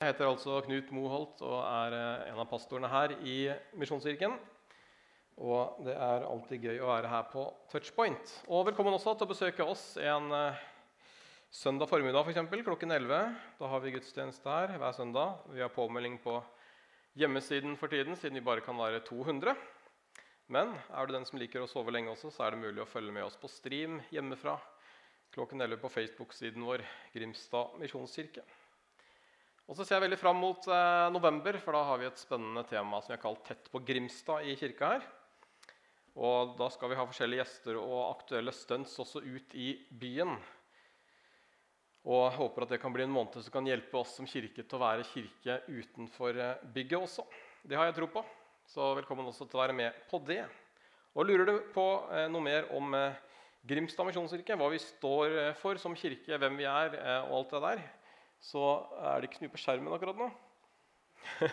Jeg heter altså Knut Moholt og er eh, en av pastorene her i Misjonskirken. Og det er alltid gøy å være her på Touchpoint. Og velkommen også til å besøke oss en uh, søndag formiddag for eksempel, klokken 11. Da har vi gudstjeneste her hver søndag. Vi har påmelding på hjemmesiden for tiden, siden vi bare kan være 200. Men er du den som liker å sove lenge også, så er det mulig å følge med oss på stream hjemmefra klokken 11 på Facebook-siden vår Grimstad misjonskirke. Og så ser jeg veldig fram mot eh, november, for da har vi et spennende tema som vi har kalt 'Tett på Grimstad' i kirka her. Og da skal vi ha forskjellige gjester og aktuelle stunts også ut i byen. Og jeg håper at det kan bli en måned som kan hjelpe oss som kirke til å være kirke utenfor eh, bygget også. Det har jeg tro på, så velkommen også til å være med på det. Og lurer du på eh, noe mer om eh, Grimstad misjonskirke, hva vi står eh, for som kirke, hvem vi er eh, og alt det der, så er det ikke så mye på skjermen akkurat nå.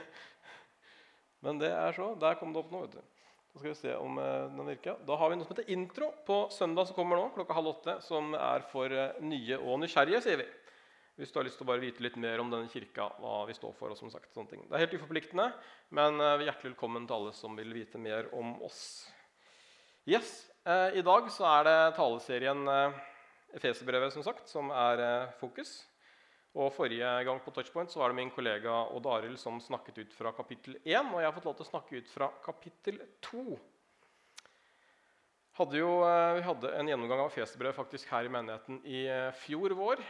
Men det er så. Der kom det opp nå. vet du. Så skal vi se om eh, den virker. Da har vi noe som heter intro på søndag som kommer nå, klokka halv åtte. Som er for eh, nye og nysgjerrige, sier vi. Hvis du har lyst til å bare vite litt mer om denne kirka, hva vi står for. og som sagt sånne ting. Det er helt uforpliktende, men eh, hjertelig velkommen til alle som vil vite mer om oss. Yes, I dag så er det taleserien Efeserbrevet som sagt, som er fokus. Og Forrige gang på Touchpoint så var det min kollega Odd Arild som snakket ut fra kapittel 1. Og jeg har fått lov til å snakke ut fra kapittel 2. Hadde jo, eh, vi hadde en gjennomgang av Feserbrevet faktisk her i menigheten i eh, fjor vår.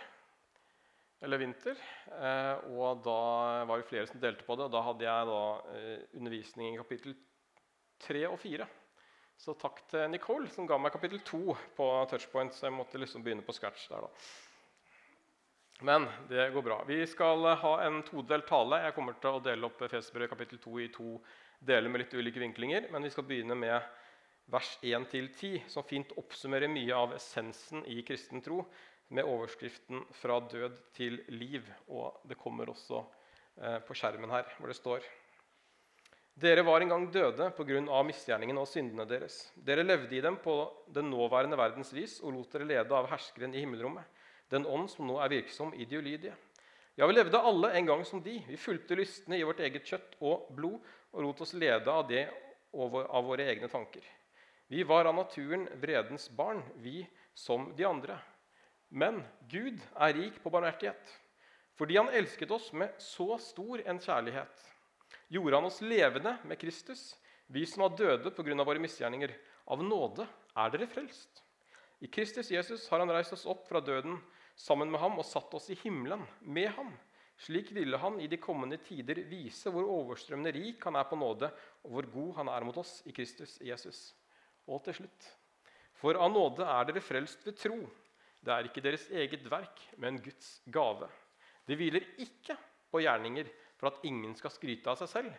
Eller vinter. Eh, og da var det flere som delte på det. Og da hadde jeg da undervisning i kapittel 3 og 4. Så takk til Nicole som ga meg kapittel 2 på Touchpoint. Så jeg måtte liksom begynne på scratch der da. Men det går bra. Vi skal ha en todelt tale. Jeg kommer til å dele opp Fesebrevet kapittel 2 i to deler med litt ulike vinklinger. Men vi skal begynne med vers 1-10, som fint oppsummerer mye av essensen i kristen tro, med overskriften 'Fra død til liv'. Og det kommer også eh, på skjermen her, hvor det står Dere var en gang døde pga. misgjerningene og syndene deres. Dere levde i dem på den nåværende verdens vis og lot dere lede av herskeren i himmelrommet den ånd som nå er virksom i de ulydige. Ja, vi levde alle en gang som de. Vi fulgte lystne i vårt eget kjøtt og blod og lot oss lede av det av våre egne tanker. Vi var av naturen vredens barn, vi som de andre. Men Gud er rik på barmhjertighet. Fordi han elsket oss med så stor en kjærlighet, gjorde han oss levende med Kristus, vi som var døde pga. våre misgjerninger. Av nåde er dere frelst. I Kristus Jesus har han reist oss opp fra døden sammen med ham og satt oss i himmelen med ham. Slik ville han i de kommende tider vise hvor overstrømmende rik han er på nåde, og hvor god han er mot oss i Kristus Jesus. Og til slutt For av nåde er dere frelst ved tro. Det er ikke deres eget verk, men Guds gave. Det hviler ikke på gjerninger for at ingen skal skryte av seg selv.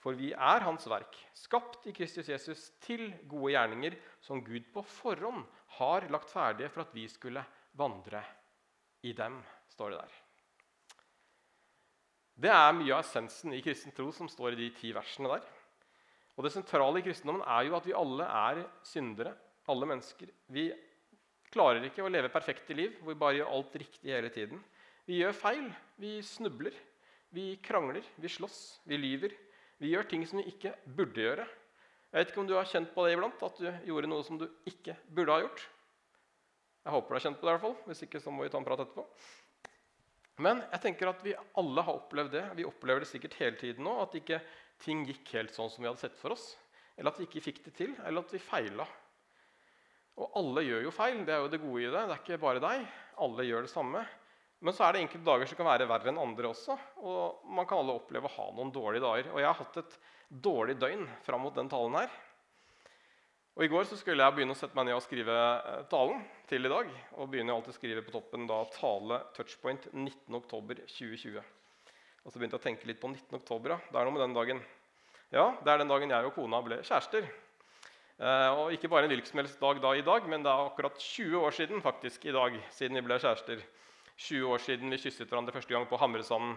For vi er Hans verk, skapt i Kristus Jesus til gode gjerninger, som Gud på forhånd har lagt ferdige for at vi skulle vandre i dem, står det der. Det er mye av essensen i kristen tro som står i de ti versene der. Og Det sentrale i kristendommen er jo at vi alle er syndere. Alle mennesker. Vi klarer ikke å leve perfekte liv hvor vi bare gjør alt riktig hele tiden. Vi gjør feil. Vi snubler. Vi krangler. Vi slåss. Vi lyver. Vi gjør ting som vi ikke burde gjøre. Jeg vet ikke om du har kjent på det iblant, at du gjorde noe som du ikke burde ha gjort. Jeg håper du har kjent på det. i hvert fall. Hvis ikke så må vi ta en prat etterpå. Men jeg tenker at vi alle har opplevd det. Vi opplever det sikkert hele tiden nå. At ikke ting gikk helt sånn som vi hadde sett for oss. Eller at vi ikke fikk det til, eller at vi feila. Og alle gjør jo feil. Det er jo det gode i det. Det er ikke bare deg. Alle gjør det samme. Men så er det enkelte dager som kan være verre enn andre også. Og man kan alle oppleve å ha noen dårlige dager. Og jeg har hatt et dårlig døgn fram mot den talen her. Og I går så skulle jeg begynne å sette meg ned og skrive eh, talen til i dag. Og begynner alltid å skrive på toppen da 'Tale touchpoint 19.10.2020'. Og så begynte jeg å tenke litt på 19. oktober. Ja. Det er noe med den dagen. Ja, det er den dagen jeg og kona ble kjærester. Eh, og ikke bare en hvilken som helst dag da i dag, men det er akkurat 20 år siden faktisk i dag, siden vi ble kjærester. 20 år siden vi kysset hverandre første gang på Hamresanden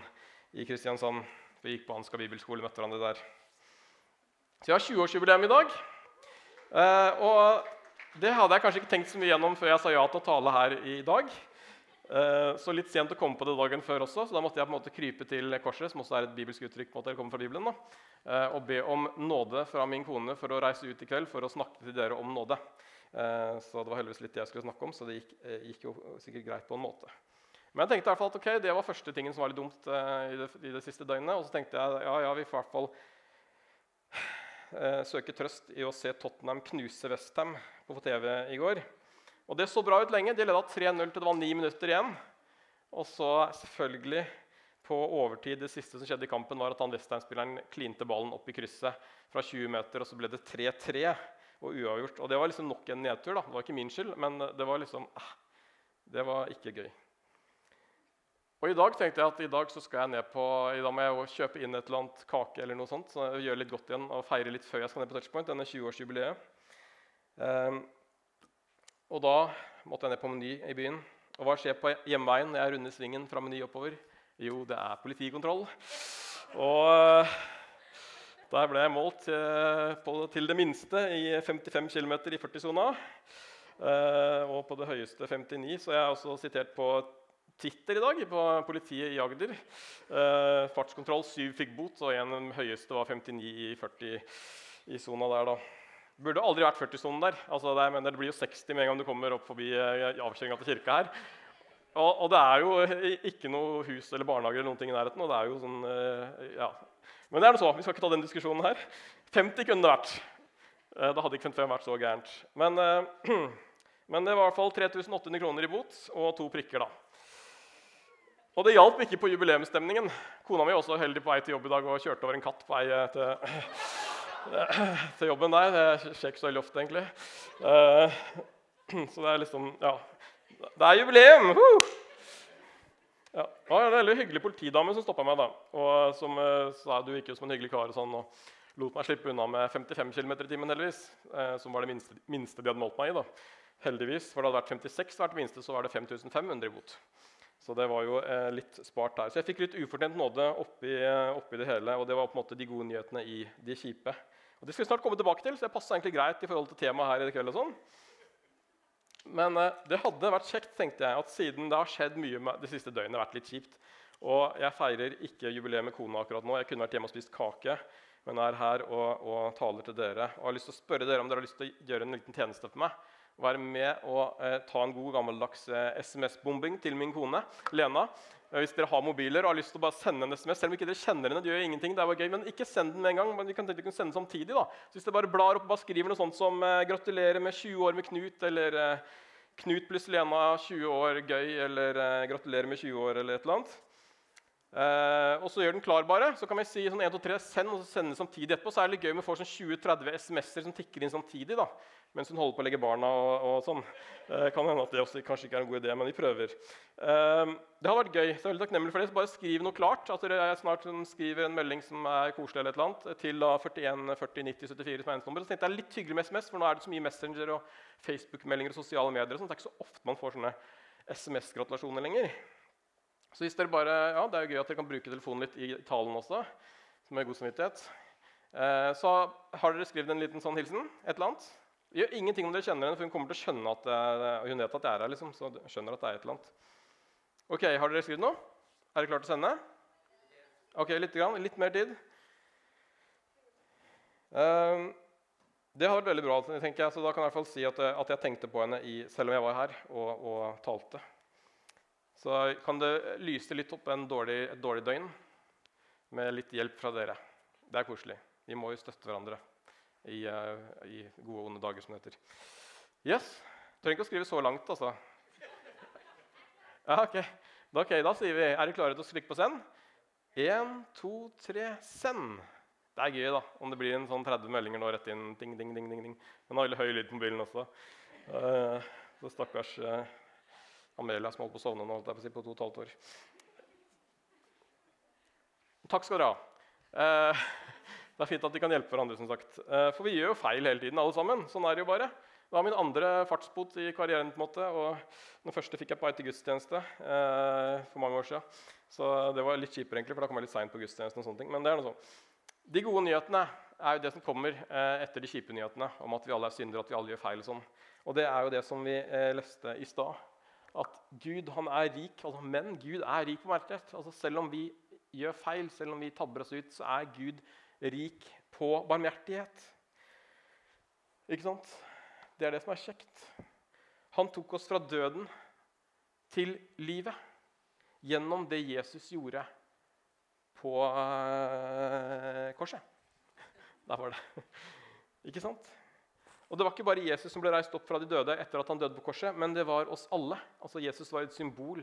i Kristiansand. Vi gikk på Hanska bibelskole, og møtte hverandre der. Så jeg har 20-årsjubileum i dag. Uh, og det hadde jeg kanskje ikke tenkt så mye gjennom før jeg sa ja til å tale her i dag. Eh, så litt sent å komme på det dagen før også, så da måtte jeg på en måte krype til korset, som også er et bibelsk uttrykk, på en måte, eller kommer fra Bibelen, da, eh, og be om nåde fra min kone for å reise ut i kveld for å snakke til dere om nåde. Eh, så det var heldigvis litt det jeg skulle snakke om, så det gikk, gikk jo sikkert greit på en måte. Men jeg tenkte i hvert fall at ok, det var første tingen som var litt dumt i det, i det siste døgnet. Og så tenkte jeg ja, ja, vi får i hvert fall søke trøst i å se Tottenham knuse Westham på TV i går. Og Det så bra ut lenge. De leda 3-0 til det var ni minutter igjen. Og så selvfølgelig på overtid Det siste som skjedde i kampen, var at han Westham-spilleren klinte ballen opp i krysset fra 20 meter, og så ble det 3-3 og uavgjort. Og Det var liksom nok en nedtur. da. Det var ikke min skyld, men det var liksom eh, Det var ikke gøy. Og I dag tenkte jeg at i dag så skal jeg ned på, i dag må jeg kjøpe inn et eller annet kake eller noe sånt, så gjøre litt godt igjen og feire litt før jeg skal ned på Touchpoint. denne 20-årsjubileet. Um, og da måtte jeg ned på Meny i byen. Og hva skjer på hjemveien når jeg runder svingen fra Meny oppover? Jo, det er politikontroll. Og eh, der ble jeg målt eh, på, til det minste i 55 km i 40-sona. Eh, og på det høyeste 59. Så jeg er også sitert på Twitter i dag på politiet i Agder. fartskontroll syv fikk bot, og en høyeste var 59 i 40 i sona der. da. Burde aldri vært 40-sonen der. Altså, det, mener, det, blir jo 60 med en gang du kommer opp forbi eh, avkjøringa til kirka her. Og, og, det er jo ikke noe hus eller barnehager eller noen ting i nærheten. og det er jo sånn, eh, ja. Men det er nå så. Vi skal ikke ta den diskusjonen her. 50 kunne det vært. Eh, da hadde ikke 55 vært så gærent. Men, men det var i hvert fall 3800 kroner i bot og to prikker. da. Og det hjalp ikke på jubileumsstemningen. Kona mi var også heldig på vei til jobb i dag og kjørte over en katt på vei til til jobben der. Det skjer ikke så veldig ofte, egentlig. Uh, så det er liksom Ja. Det er jubileum! Ja. Det var en veldig hyggelig politidame som stoppa meg. da, og Som sa du jo som en hyggelig kar og sånn, og lot meg slippe unna med 55 km i timen. heldigvis, Som var det minste, minste, de hadde målt meg i. da. Heldigvis, for det hadde vært 56 hvert minste, så var det 5500 i bot. Så det var jo eh, litt spart der. Så jeg fikk litt ufortjent nåde oppi, oppi, det hele. Og det var på en måte de gode nyhetene i de kjipe. Og Det skal vi snart komme tilbake til, så det passa egentlig greit i forhold til temaet her i kveld. og sånn. Men eh, det hadde vært kjekt, tenkte jeg, at siden det har skjedd mye med det siste døgnet, vært litt kjipt, og jeg feirer ikke jubileet med kona akkurat nå. Jeg kunne vært hjemme og spist kake, men er her og, og, taler til dere. Og har lyst til å spørre dere om dere har lyst til å gjøre en liten tjeneste for meg. Være med og eh, ta en god, gammeldags eh, SMS-bombing til min kone Lena. Hvis dere har mobiler og har lyst til å bare sende en SMS, selv om ikke dere kjenner henne, det gjør ingenting, det er gøy, men ikke send den med en gang. men vi kan, vi kan sende den samtidig da. Så Hvis dere bare blar opp og bare skriver noe sånt som eh, 'Gratulerer med 20 år med Knut', eller eh, 'Knut pluss Lena 20 år gøy', eller eh, 'Gratulerer med 20 år', eller et eller annet. Eh, og så gjør den klar, bare. Så kan vi si sånn 1, 2, 3, send, og så sende samtidig etterpå. Så er det litt gøy med å få sånn 20-30 SMS-er som tikker inn samtidig. da mens hun holder på å legge barna. og, og sånn. Uh, kan hende at det også kanskje ikke er en god idé, men vi prøver. Uh, det har vært gøy. så jeg er veldig takknemlig for det. Så bare skriv noe klart. at dere snart skriver en melding som er koselig, eller et eller annet, til da 41 40 90 74 som er Så tenkte jeg litt hyggelig med SMS, for nå er det så mye Messenger og Facebook-meldinger og sosiale medier. Sånn, det er ikke så ofte man får sånne SMS-gratulasjoner lenger. Så hvis dere bare, ja, Det er jo gøy at dere kan bruke telefonen litt i talen også. med god samvittighet. Eh, så har dere skrevet en liten sånn hilsen. et eller annet. Gjør ingenting om dere kjenner henne, for hun kommer til å skjønne at uh, hun vet at jeg er her. liksom, så skjønner at det er et eller annet. Ok, Har dere skrevet noe? Er dere klare til å sende? Ok, litt, grann, litt mer tid. Eh, det har vært veldig bra. tenker jeg, så Da kan jeg i hvert fall si at, at jeg tenkte på henne i, selv om jeg var her og, og, talte. Så kan det lyse litt opp dårlig, et dårlig døgn med litt hjelp fra dere. Det er koselig. Vi må jo støtte hverandre i, uh, i gode og onde dager, som det heter. Yes. Trenger ikke å skrive så langt, altså. Ja, ok. Da, okay, da sier vi Er dere klare til å klikke på send? Én, to, tre, send. Det er gøy da, om det blir en sånn 30 meldinger nå rett inn. Ding, ding, ding, ding, ding. Den har veldig høy lyd på mobilen også. Uh, så stakkars uh, Amelia som holdt på å sovne nå, holdt jeg på to og et halvt år. Takk skal dere ha. Uh, det er fint at de kan hjelpe hverandre. som sagt. Eh, for vi gjør jo feil hele tiden. alle sammen. Sånn er det jo bare. Det var min andre fartsbot i karrieren. på en måte, og Den første fikk jeg på vei til gudstjeneste eh, for mange år siden. Så det var litt kjipere, egentlig, for da kom jeg litt seint på gudstjenesten. og sånne ting. Men det er noe sånn. De gode nyhetene er jo det som kommer eh, etter de kjipe nyhetene om at vi alle er syndere, at vi alle gjør feil. Og sånn. Og det er jo det som vi eh, leste i stad. At Gud han er rik, altså, men Gud er rik på barmhjertighet. Altså, selv om vi gjør feil, selv om vi tabber oss ut, så er Gud rik på barmhjertighet. Ikke sant? Det er det som er kjekt. Han tok oss fra døden til livet gjennom det Jesus gjorde på uh, korset. Der var det. Ikke sant? Og Det var ikke bare Jesus som ble reist opp fra de døde etter at han døde på korset, men det var oss alle. Altså Jesus var et symbol.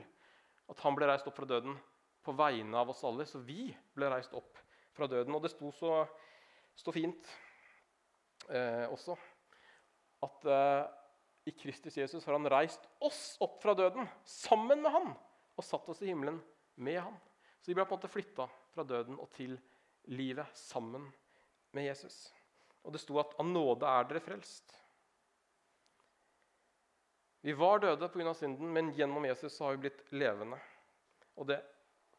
At han ble reist opp fra døden på vegne av oss alle. Så vi ble reist opp fra døden. Og det sto så, så fint eh, også at eh, i Kristus Jesus har han reist oss opp fra døden sammen med han og satt oss i himmelen med han. Så vi ble på en måte flytta fra døden og til livet sammen med Jesus. Og det sto at 'av nåde er dere frelst'. Vi var døde pga. synden, men gjennom Jesus har vi blitt levende. Og det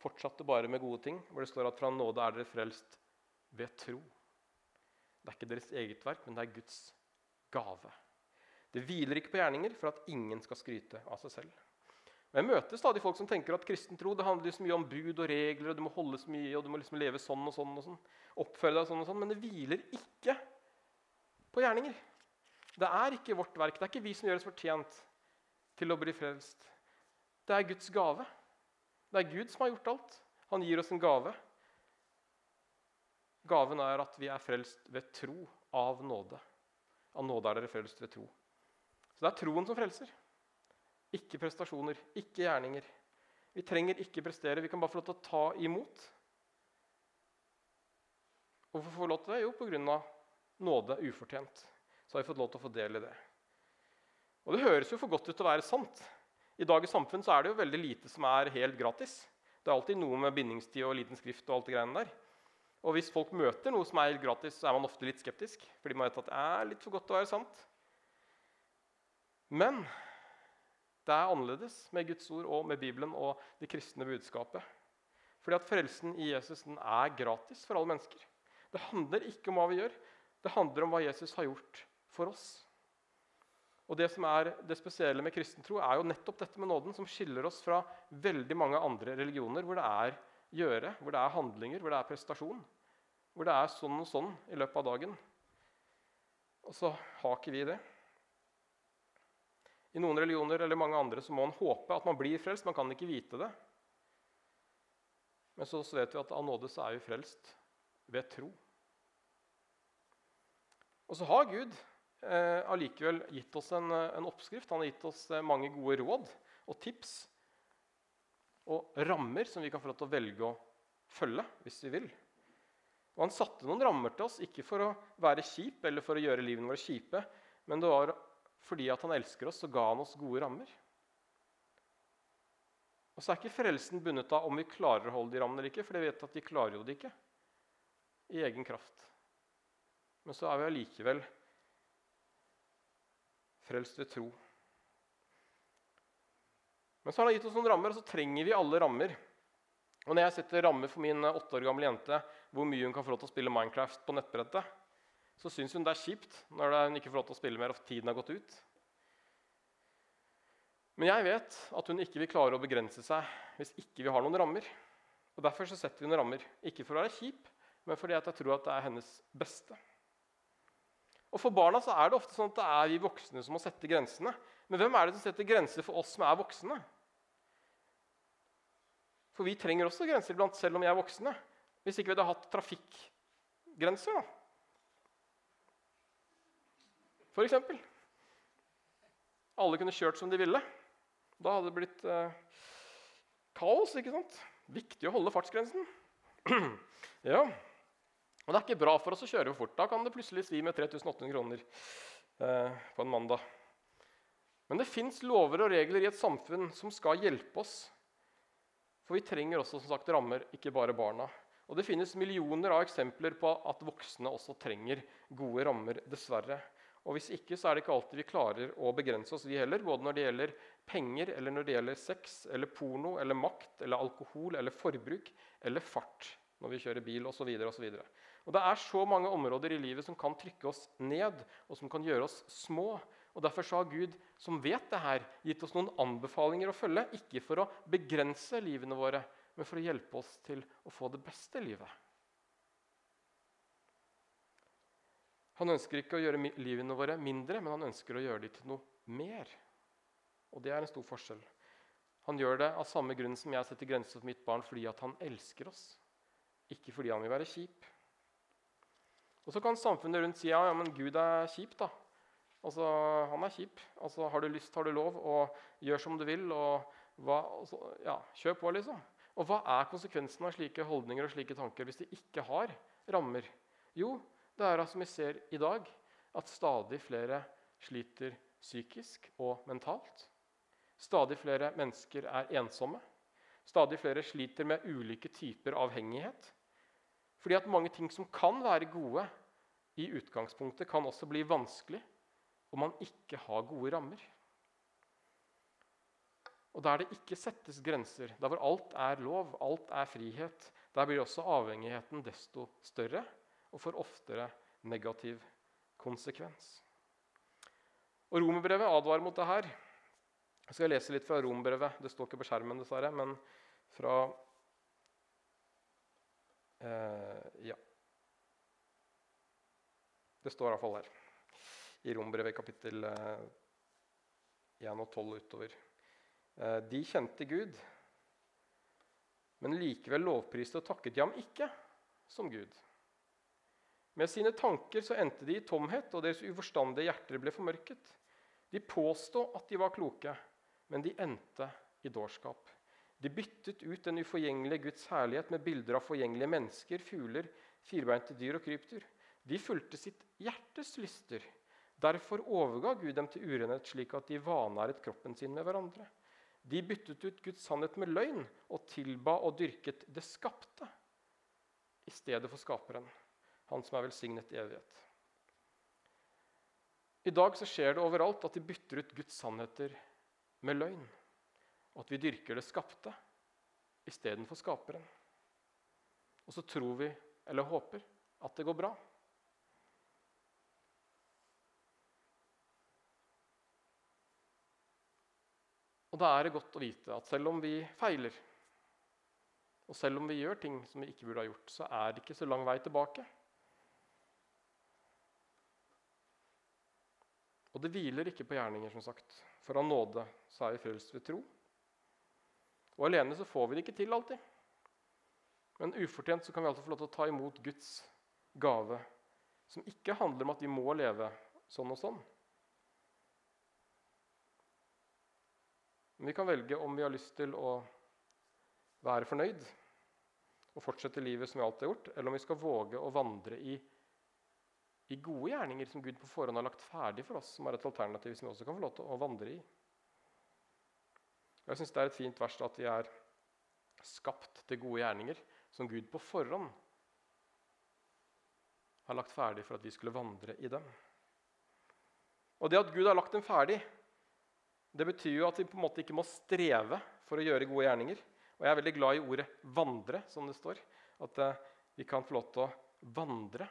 fortsatte bare med gode ting, hvor det står at 'fra nåde er dere frelst ved tro'. Det er ikke deres eget verk, men det er Guds gave. Det hviler ikke på gjerninger for at ingen skal skryte av seg selv. Og Jeg møter stadig folk som tenker at kristen tro det handler så mye om bud og regler. og Du må holde så mye, og du må liksom leve sånn og sånn. og sånn, Oppføre deg sånn og sånn. Men det hviler ikke på gjerninger. Det er ikke vårt verk. Det er ikke vi som gjør oss fortjent til å bli frelst. Det er Guds gave. Det er Gud som har gjort alt. Han gir oss en gave. Gaven er at vi er frelst ved tro av nåde. Av nåde er dere frelst ved tro. Så det er troen som frelser. Ikke prestasjoner, ikke gjerninger. Vi trenger ikke prestere. Vi kan bare få lov til å ta imot. Hvorfor får vi lov til det? Jo, pga nåde ufortjent. Så har vi fått lov til å få del i det. Og det høres jo for godt ut til å være sant. I dagens samfunn så er det jo veldig lite som er helt gratis. Det er alltid noe med bindingstid og liten skrift og alt det greiene der. Og hvis folk møter noe som er helt gratis, så er man ofte litt skeptisk. Fordi man vet at det er litt for godt til å være sant. Men det er annerledes med Guds ord og med Bibelen og det kristne budskapet. Fordi at frelsen i Jesus den er gratis for alle mennesker. Det handler ikke om hva vi gjør, det handler om hva Jesus har gjort for oss. Og Det som er det spesielle med kristen tro, er jo nettopp dette med nåden, som skiller oss fra veldig mange andre religioner hvor det er gjøre, hvor det er handlinger, hvor det er prestasjon. Hvor det er sånn og sånn i løpet av dagen. Og så har ikke vi det. I noen religioner eller mange andre så må man håpe at man blir frelst. Man kan ikke vite det. Men så vet vi at av nåde så er vi frelst ved tro. Og så har Gud eh, allikevel gitt oss en, eh, en, oppskrift. Han har gitt oss eh, mange gode råd og tips og rammer som vi kan få lov til å velge å følge hvis vi vil. Og Han satte noen rammer til oss, ikke for å være kjip eller for å gjøre livene våre kjipe, men det var fordi at han elsker oss, så ga han oss gode rammer. Og så er ikke frelsen bundet av om vi klarer å holde de rammene eller ikke, for de vet at vi klarer jo det ikke i egen kraft. Men så er vi allikevel frelst ved tro. Men så har han gitt oss noen rammer, og så trenger vi alle rammer. Og når jeg setter rammer for min åtte år gamle jente hvor mye hun kan få lov til å spille Minecraft på nettbrettet, så syns hun det er kjipt når hun ikke får lov til å spille mer og tiden har gått ut. Men jeg vet at hun ikke vil klare å begrense seg hvis ikke vi har noen rammer. Og Derfor så setter vi noen rammer. Ikke for å være kjip, men fordi jeg tror at det er hennes beste. Og For barna så er det ofte sånn at det er vi voksne som må sette grensene. Men hvem er det som setter grenser for oss som er voksne? For vi trenger også grenser iblant, selv om vi er voksne. Hvis ikke vi hadde hatt trafikkgrenser, da. Eksempel. Alle kunne kjørt som de ville. Da hadde det blitt eh, kaos, ikke sant? Viktig å holde fartsgrensen. ja. Og det er ikke bra for oss å kjøre for fort. Da kan det plutselig svi med 3800 kroner eh, på en mandag. Men det fins lover og regler i et samfunn som skal hjelpe oss. For vi trenger også som sagt, rammer, ikke bare barna. Og det finnes millioner av eksempler på at voksne også trenger gode rammer, dessverre. Og hvis ikke, så er det ikke alltid vi klarer å begrense oss, vi heller. Både når det gjelder penger, eller når det gjelder sex, eller porno, eller makt, eller alkohol, eller forbruk, eller fart når vi kjører bil, osv. Det er så mange områder i livet som kan trykke oss ned, og som kan gjøre oss små. Og Derfor har Gud, som vet det her, gitt oss noen anbefalinger å følge. Ikke for å begrense livene våre, men for å hjelpe oss til å få det beste livet. Han ønsker ikke å gjøre livene våre mindre, men han ønsker å gjøre dem til noe mer. Og det er en stor forskjell. Han gjør det av samme grunn som jeg setter grenser for mitt barn, fordi han elsker oss. Ikke fordi han vil være kjip. Og Så kan samfunnet rundt si ja, ja, men Gud er kjip. da. Altså, Han er kjip. Altså, Har du lyst, har du lov, og gjør som du vil. og hva, altså, ja, Kjør på, liksom. Og hva er konsekvensen av slike holdninger og slike tanker hvis de ikke har rammer? Jo, det er som vi ser i dag, at stadig flere sliter psykisk og mentalt. Stadig flere mennesker er ensomme. Stadig flere sliter med ulike typer avhengighet. Fordi at mange ting som kan være gode i utgangspunktet, kan også bli vanskelig om man ikke har gode rammer. Og der det ikke settes grenser, der hvor alt er lov, alt er frihet, der blir også avhengigheten desto større og får oftere negativ konsekvens. Og Romerbrevet advarer mot det her. Jeg skal lese litt fra Romerbrevet. Det står ikke på skjermen, dessverre, men fra eh, Ja. Det står iallfall her i Romerbrevet kapittel eh, 1 og 12 utover. Eh, de kjente Gud, men likevel lovpriste og takket de ham ikke som Gud. Med sine tanker så endte de i tomhet, og deres uforstandige hjerter ble formørket. De påstod at de var kloke, men de endte i dårskap. De byttet ut den uforgjengelige Guds herlighet med bilder av forgjengelige mennesker, fugler, firbeinte dyr og krypdyr. De fulgte sitt hjertes lyster. Derfor overga Gud dem til urenhet, slik at de vanæret kroppen sin med hverandre. De byttet ut Guds sannhet med løgn og tilba og dyrket det skapte i stedet for Skaperen, han som er velsignet i evighet. I dag så skjer det overalt at de bytter ut Guds sannheter med løgn. Og at vi dyrker det skapte istedenfor skaperen. Og så tror vi, eller håper, at det går bra. Og da er det godt å vite at selv om vi feiler, og selv om vi gjør ting som vi ikke burde ha gjort, så er det ikke så lang vei tilbake. Og det hviler ikke på gjerninger, som sagt. For av nåde så er vi frelst ved tro. Og alene så får vi det ikke til alltid. Men ufortjent så kan vi alltid få lov til å ta imot Guds gave, som ikke handler om at vi må leve sånn og sånn. Men vi kan velge om vi har lyst til å være fornøyd og fortsette livet som vi alltid har gjort, eller om vi skal våge å vandre i i gode gjerninger som Gud på forhånd har lagt ferdig for oss, som er et alternativ som vi også kan få lov til å vandre i. Jeg syns det er et fint vers at vi er skapt til gode gjerninger som Gud på forhånd har lagt ferdig for at vi skulle vandre i dem. Og det at Gud har lagt dem ferdig, det betyr jo at vi på en måte ikke må streve for å gjøre gode gjerninger. Og jeg er veldig glad i ordet 'vandre', som det står. At eh, vi kan få lov til å vandre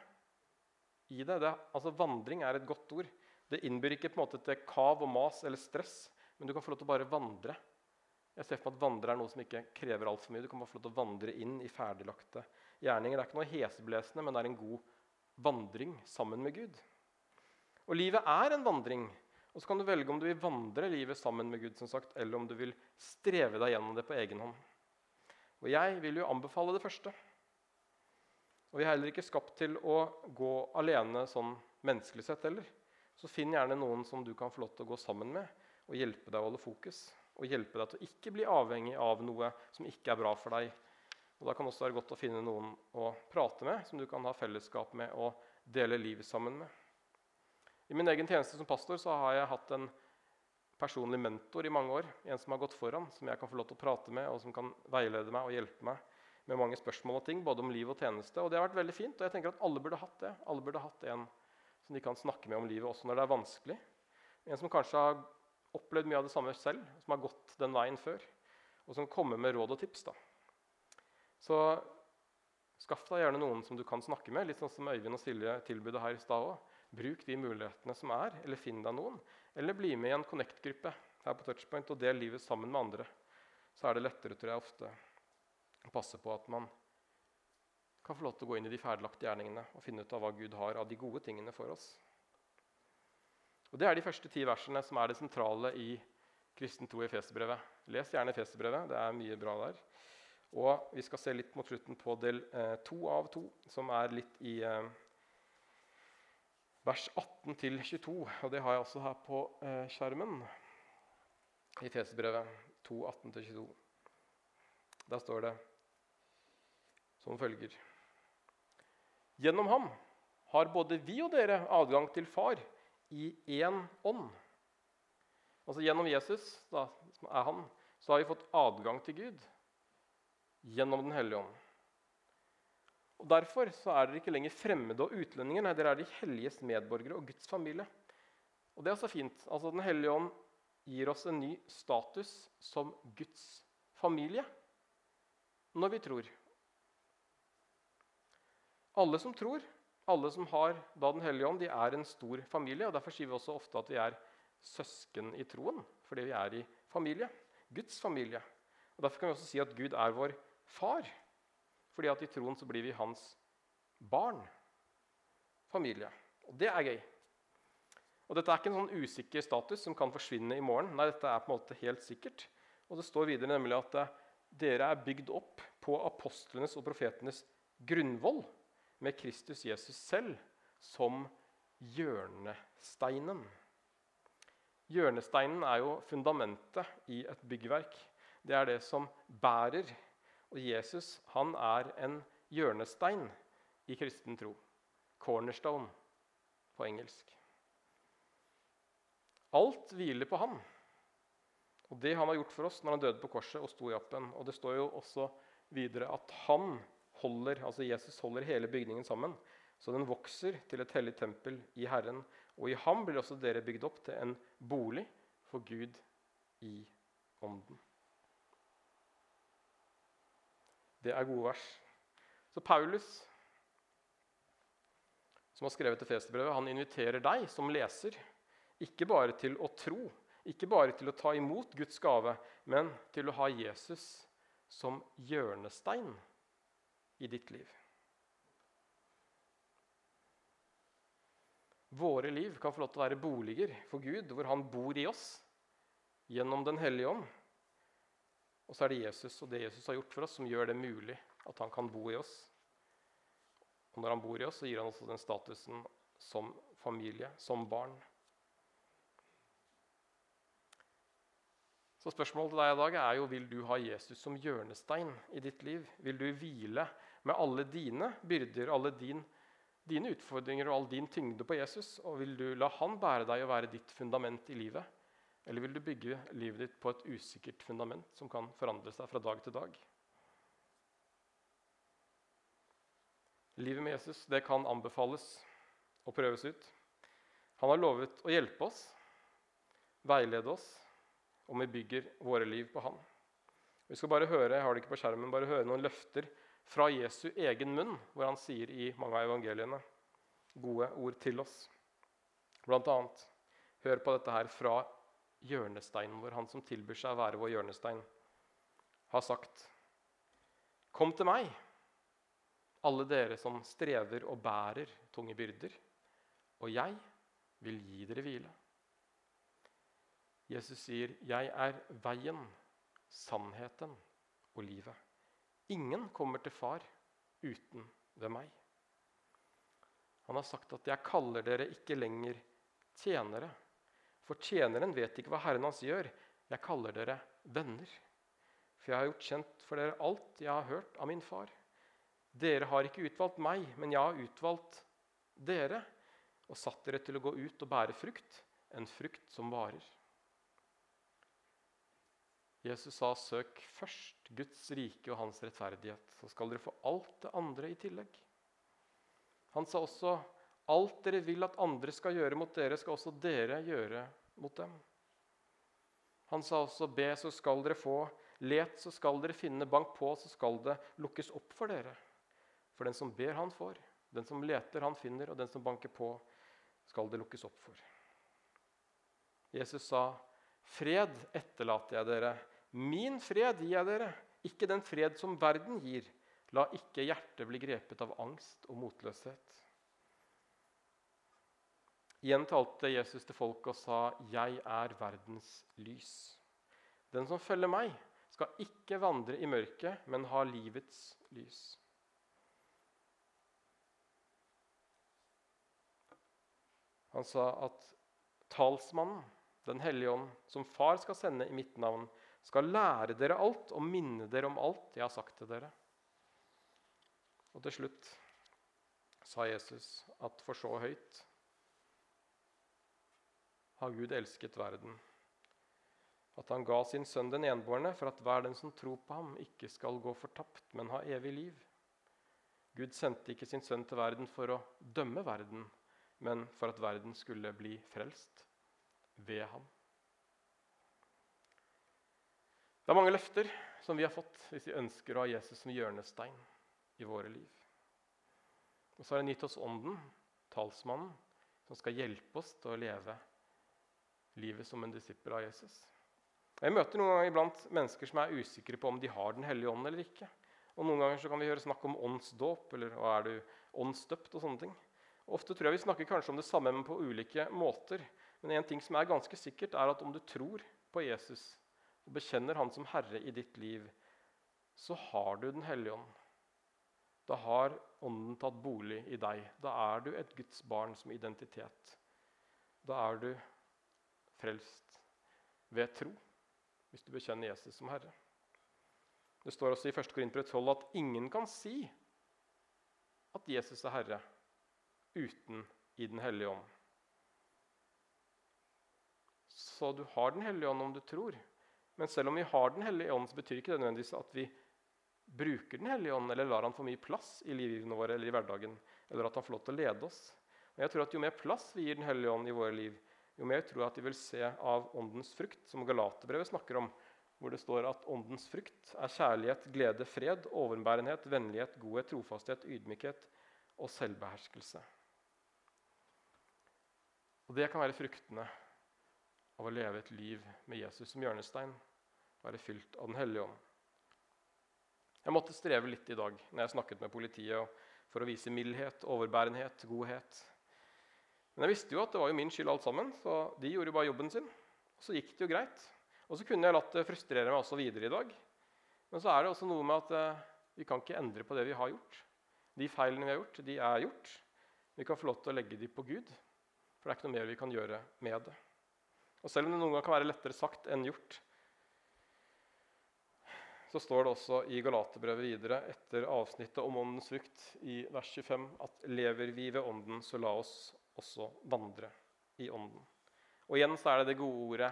i det. det. Altså Vandring er et godt ord. Det innbyr ikke på en måte til kav og mas eller stress, men du kan få lov til å bare vandre. Jeg ser for meg at vandre er noe som ikke krever altfor mye. Du kan bare få lov til å vandre inn i ferdiglagte gjerninger. Det er ikke noe heseblesende, men det er en god vandring sammen med Gud. Og livet er en vandring. Og så kan du velge om du vil vandre livet sammen med Gud, som sagt, eller om du vil streve deg gjennom det på egen hånd. Og jeg vil jo anbefale det første. Og vi er heller ikke skapt til å gå alene sånn menneskelig sett heller. Så finn gjerne noen som du kan få lov til å gå sammen med og hjelpe deg å holde fokus. Og hjelpe deg til å ikke bli avhengig av noe som ikke er bra for deg. Og Da kan det også være godt å finne noen å prate med, som du kan ha fellesskap med og dele livet sammen med. I min egen tjeneste som pastor så har jeg hatt en personlig mentor i mange år. En som har gått foran, som jeg kan få lov til å prate med, og som kan veilede meg og hjelpe meg med mange spørsmål og ting, både om liv og tjeneste. Og det har vært veldig fint, og jeg tenker at alle burde hatt det. Alle burde hatt en som de kan snakke med om livet også når det er vanskelig. En som kanskje har opplevd mye av det samme selv, som har gått den veien før. Og som kommer med råd og tips. da. Så skaff deg gjerne noen som du kan snakke med, litt sånn som Øyvind og Silje tilbudet her i stad òg. Bruk de mulighetene som er, eller finn deg noen. Eller bli med i en Connect-gruppe her på Touchpoint og del livet sammen med andre. Så er det lettere tror jeg, ofte å passe på at man kan få lov til å gå inn i de ferdiglagte gjerningene og finne ut av hva Gud har av de gode tingene for oss. Og Det er de første ti versene som er det sentrale i kristen tro i Efeserbrevet. Les gjerne Efeserbrevet. Det er mye bra der. Og vi skal se litt mot slutten på del eh, to av to, som er litt i eh, vers 18 til 22. Og det har jeg også her på eh, skjermen i Efeserbrevet 2, 18-22. Der står det som følger Gjennom ham har både vi og dere adgang til Far i én ånd. Altså Gjennom Jesus, da, som er han, så har vi fått adgang til Gud gjennom Den hellige ånd. Og Derfor så er dere ikke lenger fremmede og utlendinger. Nei, dere er de helliges medborgere og Guds familie. Og det er så fint. Altså Den hellige ånd gir oss en ny status som Guds familie når vi tror. Alle som tror, alle som har da Den hellige ånd, de er en stor familie. og Derfor sier vi også ofte at vi er søsken i troen, fordi vi er i familie. Guds familie. Og Derfor kan vi også si at Gud er vår far. Fordi at i troen så blir vi hans barn. Familie. Og det er gøy. Og Dette er ikke en sånn usikker status som kan forsvinne i morgen. Nei, dette er på en måte helt sikkert. Og Det står videre nemlig at eh, dere er bygd opp på apostlenes og profetenes grunnvoll med Kristus Jesus selv som hjørnesteinen. Hjørnesteinen er jo fundamentet i et byggverk. Det er det som bærer. Og Jesus han er en hjørnestein i kristen tro. Cornerstone på engelsk. Alt hviler på han. Og det han har gjort for oss når han døde på korset og sto i appen. Og det står jo også videre at han holder, altså Jesus holder hele bygningen sammen, så den vokser til et hellig tempel i Herren. Og i ham blir også dere bygd opp til en bolig for Gud i ånden. Det er gode vers. Så Paulus, som har skrevet Efeserbrevet, han inviterer deg som leser ikke bare til å tro, ikke bare til å ta imot Guds gave, men til å ha Jesus som hjørnestein i ditt liv. Våre liv kan få lov til å være boliger for Gud, hvor Han bor i oss gjennom Den hellige ånd. Og så er det Jesus og det Jesus har gjort for oss, som gjør det mulig at han kan bo i oss. Og når han bor i oss, så gir han også den statusen som familie, som barn. Så spørsmålet til deg i dag er jo vil du ha Jesus som hjørnestein i ditt liv. Vil du hvile med alle dine byrder, alle din, dine utfordringer og all din tyngde på Jesus? Og vil du la han bære deg og være ditt fundament i livet? Eller vil du bygge livet ditt på et usikkert fundament som kan forandre seg fra dag til dag? Livet med Jesus det kan anbefales og prøves ut. Han har lovet å hjelpe oss, veilede oss, om vi bygger våre liv på han. Vi skal bare høre jeg har det ikke på skjermen, bare høre noen løfter fra Jesu egen munn, hvor han sier i mange av evangeliene gode ord til oss. Blant annet, hør på dette her fra hjørnesteinen vår, han som tilbyr seg å være vår hjørnestein, har sagt Kom til meg, alle dere som strever og bærer tunge byrder, og jeg vil gi dere hvile. Jesus sier, 'Jeg er veien, sannheten og livet'. Ingen kommer til far uten ved meg. Han har sagt at 'jeg kaller dere ikke lenger tjenere', for tjeneren vet ikke hva Herren hans gjør. Jeg kaller dere venner. For jeg har gjort kjent for dere alt jeg har hørt av min far. Dere har ikke utvalgt meg, men jeg har utvalgt dere og satt dere til å gå ut og bære frukt, en frukt som varer. Jesus sa, 'Søk først Guds rike og hans rettferdighet, så skal dere få alt det andre i tillegg.' Han sa også, 'Alt dere vil at andre skal gjøre mot dere, skal også dere gjøre mot dem.' Han sa også, 'Be, så skal dere få. Let, så skal dere finne. Bank på, så skal det lukkes opp for dere.' For den som ber, han får. Den som leter, han finner. Og den som banker på, skal det lukkes opp for. Jesus sa, 'Fred etterlater jeg dere. Min fred gir jeg dere, ikke den fred som verden gir.' La ikke hjertet bli grepet av angst og motløshet. Igjen talte Jesus til folket og sa, 'Jeg er verdens lys.' Den som følger meg, skal ikke vandre i mørket, men ha livets lys. Han sa at talsmannen, Den hellige ånd, som far skal sende i mitt navn, skal lære dere alt og minne dere om alt jeg har sagt til dere. Og til slutt sa Jesus at for så høyt har Gud elsket verden, at han ga sin sønn den enbårne, for at hver den som tror på ham, ikke skal gå fortapt, men ha evig liv. Gud sendte ikke sin sønn til verden for å dømme verden, men for at verden skulle bli frelst ved ham. Det er mange løfter som vi har fått hvis vi ønsker å ha Jesus som hjørnestein i våre liv. Og så har han gitt oss Ånden, talsmannen, som skal hjelpe oss til å leve livet som en disippel av Jesus. Jeg møter noen ganger iblant mennesker som er usikre på om de har Den hellige ånd eller ikke. Og Noen ganger så kan vi høre snakk om åndsdåp eller hva er du, åndsdøpt. og sånne ting. Ofte tror jeg vi snakker kanskje om det samme, men på ulike måter. Men en ting som er ganske sikkert, er at om du tror på Jesus og bekjenner Han som Herre i ditt liv, så har du Den hellige ånd. Da har Ånden tatt bolig i deg. Da er du et Guds barn som identitet. Da er du frelst ved tro, hvis du bekjenner Jesus som Herre. Det står også i 1. Korinter 12 at ingen kan si at Jesus er Herre uten i Den hellige ånd. Så du har Den hellige ånd om du tror. Men selv om vi har Den hellige ånd, så betyr ikke det nødvendigvis at vi bruker Den hellige ånd eller lar han få mye plass i livene våre eller i hverdagen. Eller at han får lov til å lede oss. Men jeg tror at Jo mer plass vi gir Den hellige ånd i våre liv, jo mer tror jeg at de vil se av åndens frukt, som Galaterbrevet snakker om, hvor det står at åndens frukt er kjærlighet, glede, fred, overbærenhet, vennlighet, godhet, trofasthet, ydmykhet og selvbeherskelse. Og Det kan være fruktene av å leve et liv med Jesus som hjørnestein, være fylt av Den hellige ånd. Jeg måtte streve litt i dag når jeg snakket med politiet for å vise mildhet, overbærenhet, godhet. Men jeg visste jo at det var jo min skyld alt sammen, så de gjorde jo bare jobben sin. Og så gikk det jo greit. Og så kunne jeg latt det frustrere meg også videre i dag. Men så er det også noe med at eh, vi kan ikke endre på det vi har gjort. De feilene vi har gjort, de er gjort. Vi kan få lov til å legge dem på Gud, for det er ikke noe mer vi kan gjøre med det. Og Selv om det noen ganger kan være lettere sagt enn gjort, så står det også i Galaterbrevet videre etter avsnittet om åndens frukt i vers 25 at lever vi ved ånden, så la oss også vandre i ånden. Og igjen så er det det gode ordet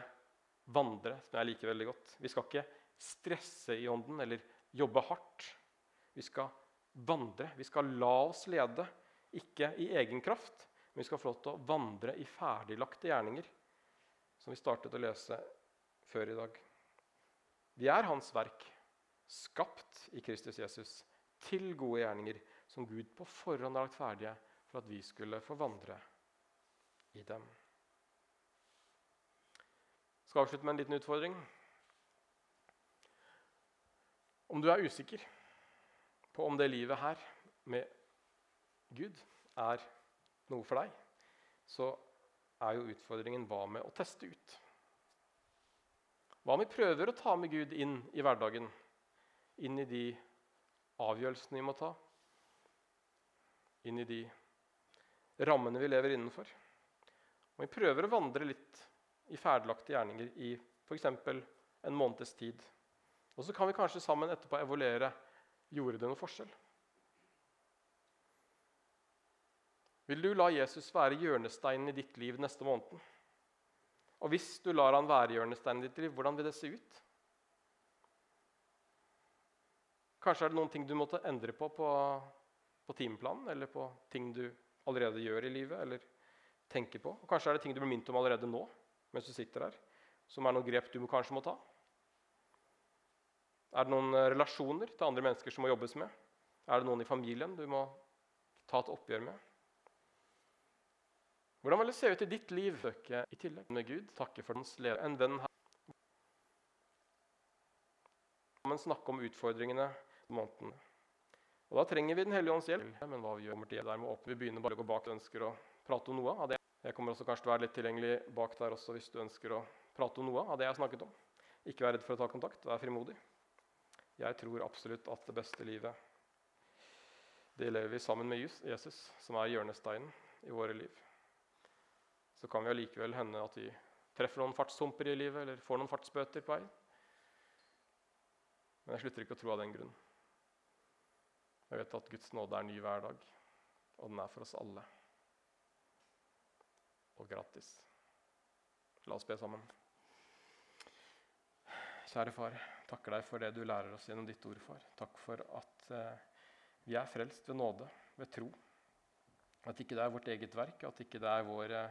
'vandre', som jeg liker veldig godt. Vi skal ikke stresse i ånden eller jobbe hardt. Vi skal vandre. Vi skal la oss lede, ikke i egen kraft, men vi skal få lov til å vandre i ferdiglagte gjerninger, som vi startet å lese før i dag. Vi er Hans verk, skapt i Kristus Jesus, til gode gjerninger, som Gud på forhånd har lagt ferdige for at vi skulle få vandre i dem. Jeg skal avslutte med en liten utfordring. Om du er usikker på om det livet her med Gud er noe for deg, så er jo utfordringen hva med å teste ut? Hva om vi prøver å ta med Gud inn i hverdagen, inn i de avgjørelsene vi må ta, inn i de rammene vi lever innenfor? Og vi prøver å vandre litt i ferdiglagte gjerninger i f.eks. en måneds tid. Og så kan vi kanskje sammen etterpå evaluere gjorde det noen forskjell. Vil du la Jesus være hjørnesteinen i ditt liv neste måned? Og hvis du lar han være hjørnesteinen i ditt liv, hvordan vil det se ut? Kanskje er det noen ting du måtte endre på på, på timeplanen, eller på ting du allerede gjør i livet, eller tenker på. Og kanskje er det ting du blir minnet om allerede nå, mens du sitter her, som er noen grep du kanskje må ta. Er det noen eh, relasjoner til andre mennesker som må jobbes med? Er det noen i familien du må ta et oppgjør med? Hvordan vil det se ut i ditt liv? Søke i tillegg med Gud, takke for dens leder. En venn her. Sammen snakke om utfordringene månedene. Og Da trenger vi Den hellige ånds hjelp. Men hva vi gjør til der med åpne, Vi begynner bare å gå bak og ønsker å prate om noe av det. Jeg kommer også kanskje til å være litt tilgjengelig bak der også hvis du ønsker å prate om noe av det jeg har snakket om. Ikke vær redd for å ta kontakt. Vær frimodig. Jeg tror absolutt at det beste livet det lever vi sammen med Jesus, som er hjørnesteinen i våre liv. Så kan vi allikevel hende at vi treffer noen fartshumper i livet eller får noen fartsbøter på vei. Men jeg slutter ikke å tro av den grunn. Jeg vet at Guds nåde er ny hver dag, og den er for oss alle. Og gratis. La oss be sammen. Kjære far, takker deg for det du lærer oss gjennom ditt ord, far. Takk for at eh, vi er frelst ved nåde, ved tro. At ikke det er vårt eget verk, at ikke det er våre,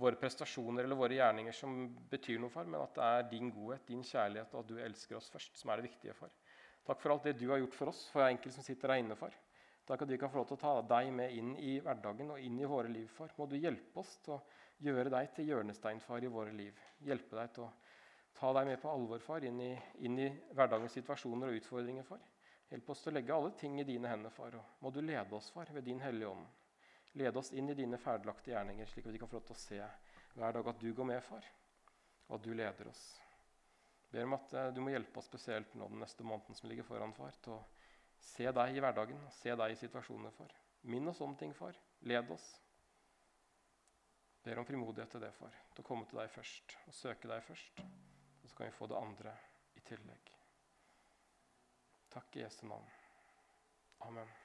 våre prestasjoner eller våre gjerninger som betyr noe, far, men at det er din godhet, din kjærlighet og at du elsker oss først, som er det viktige, far. Takk for alt det du har gjort for oss, for hver enkelt som sitter her inne, far. Takk at vi kan få lov til å ta deg med inn i hverdagen og inn i våre liv, far. Må du hjelpe oss til å gjøre deg til hjørnestein, far, i våre liv. Hjelpe deg til å Ta deg med på alvor, far, inn i, inn i hverdagens situasjoner og utfordringer, far. Hjelp oss til å legge alle ting i dine hender, far. Og må du lede oss, far, ved din Hellige Ånd. Lede oss inn i dine ferdiglagte gjerninger, slik at vi kan få lov til å se hver dag at du går med, far, og at du leder oss. Ber om at uh, du må hjelpe oss spesielt nå den neste måneden som ligger foran, far, til å se deg i hverdagen, se deg i situasjoner, far. Minn oss om ting, far. Led oss. Ber om frimodighet til det, far. Til å komme til deg først og søke deg først så kan vi få det andre i tillegg. Takk i Jesu navn. Amen.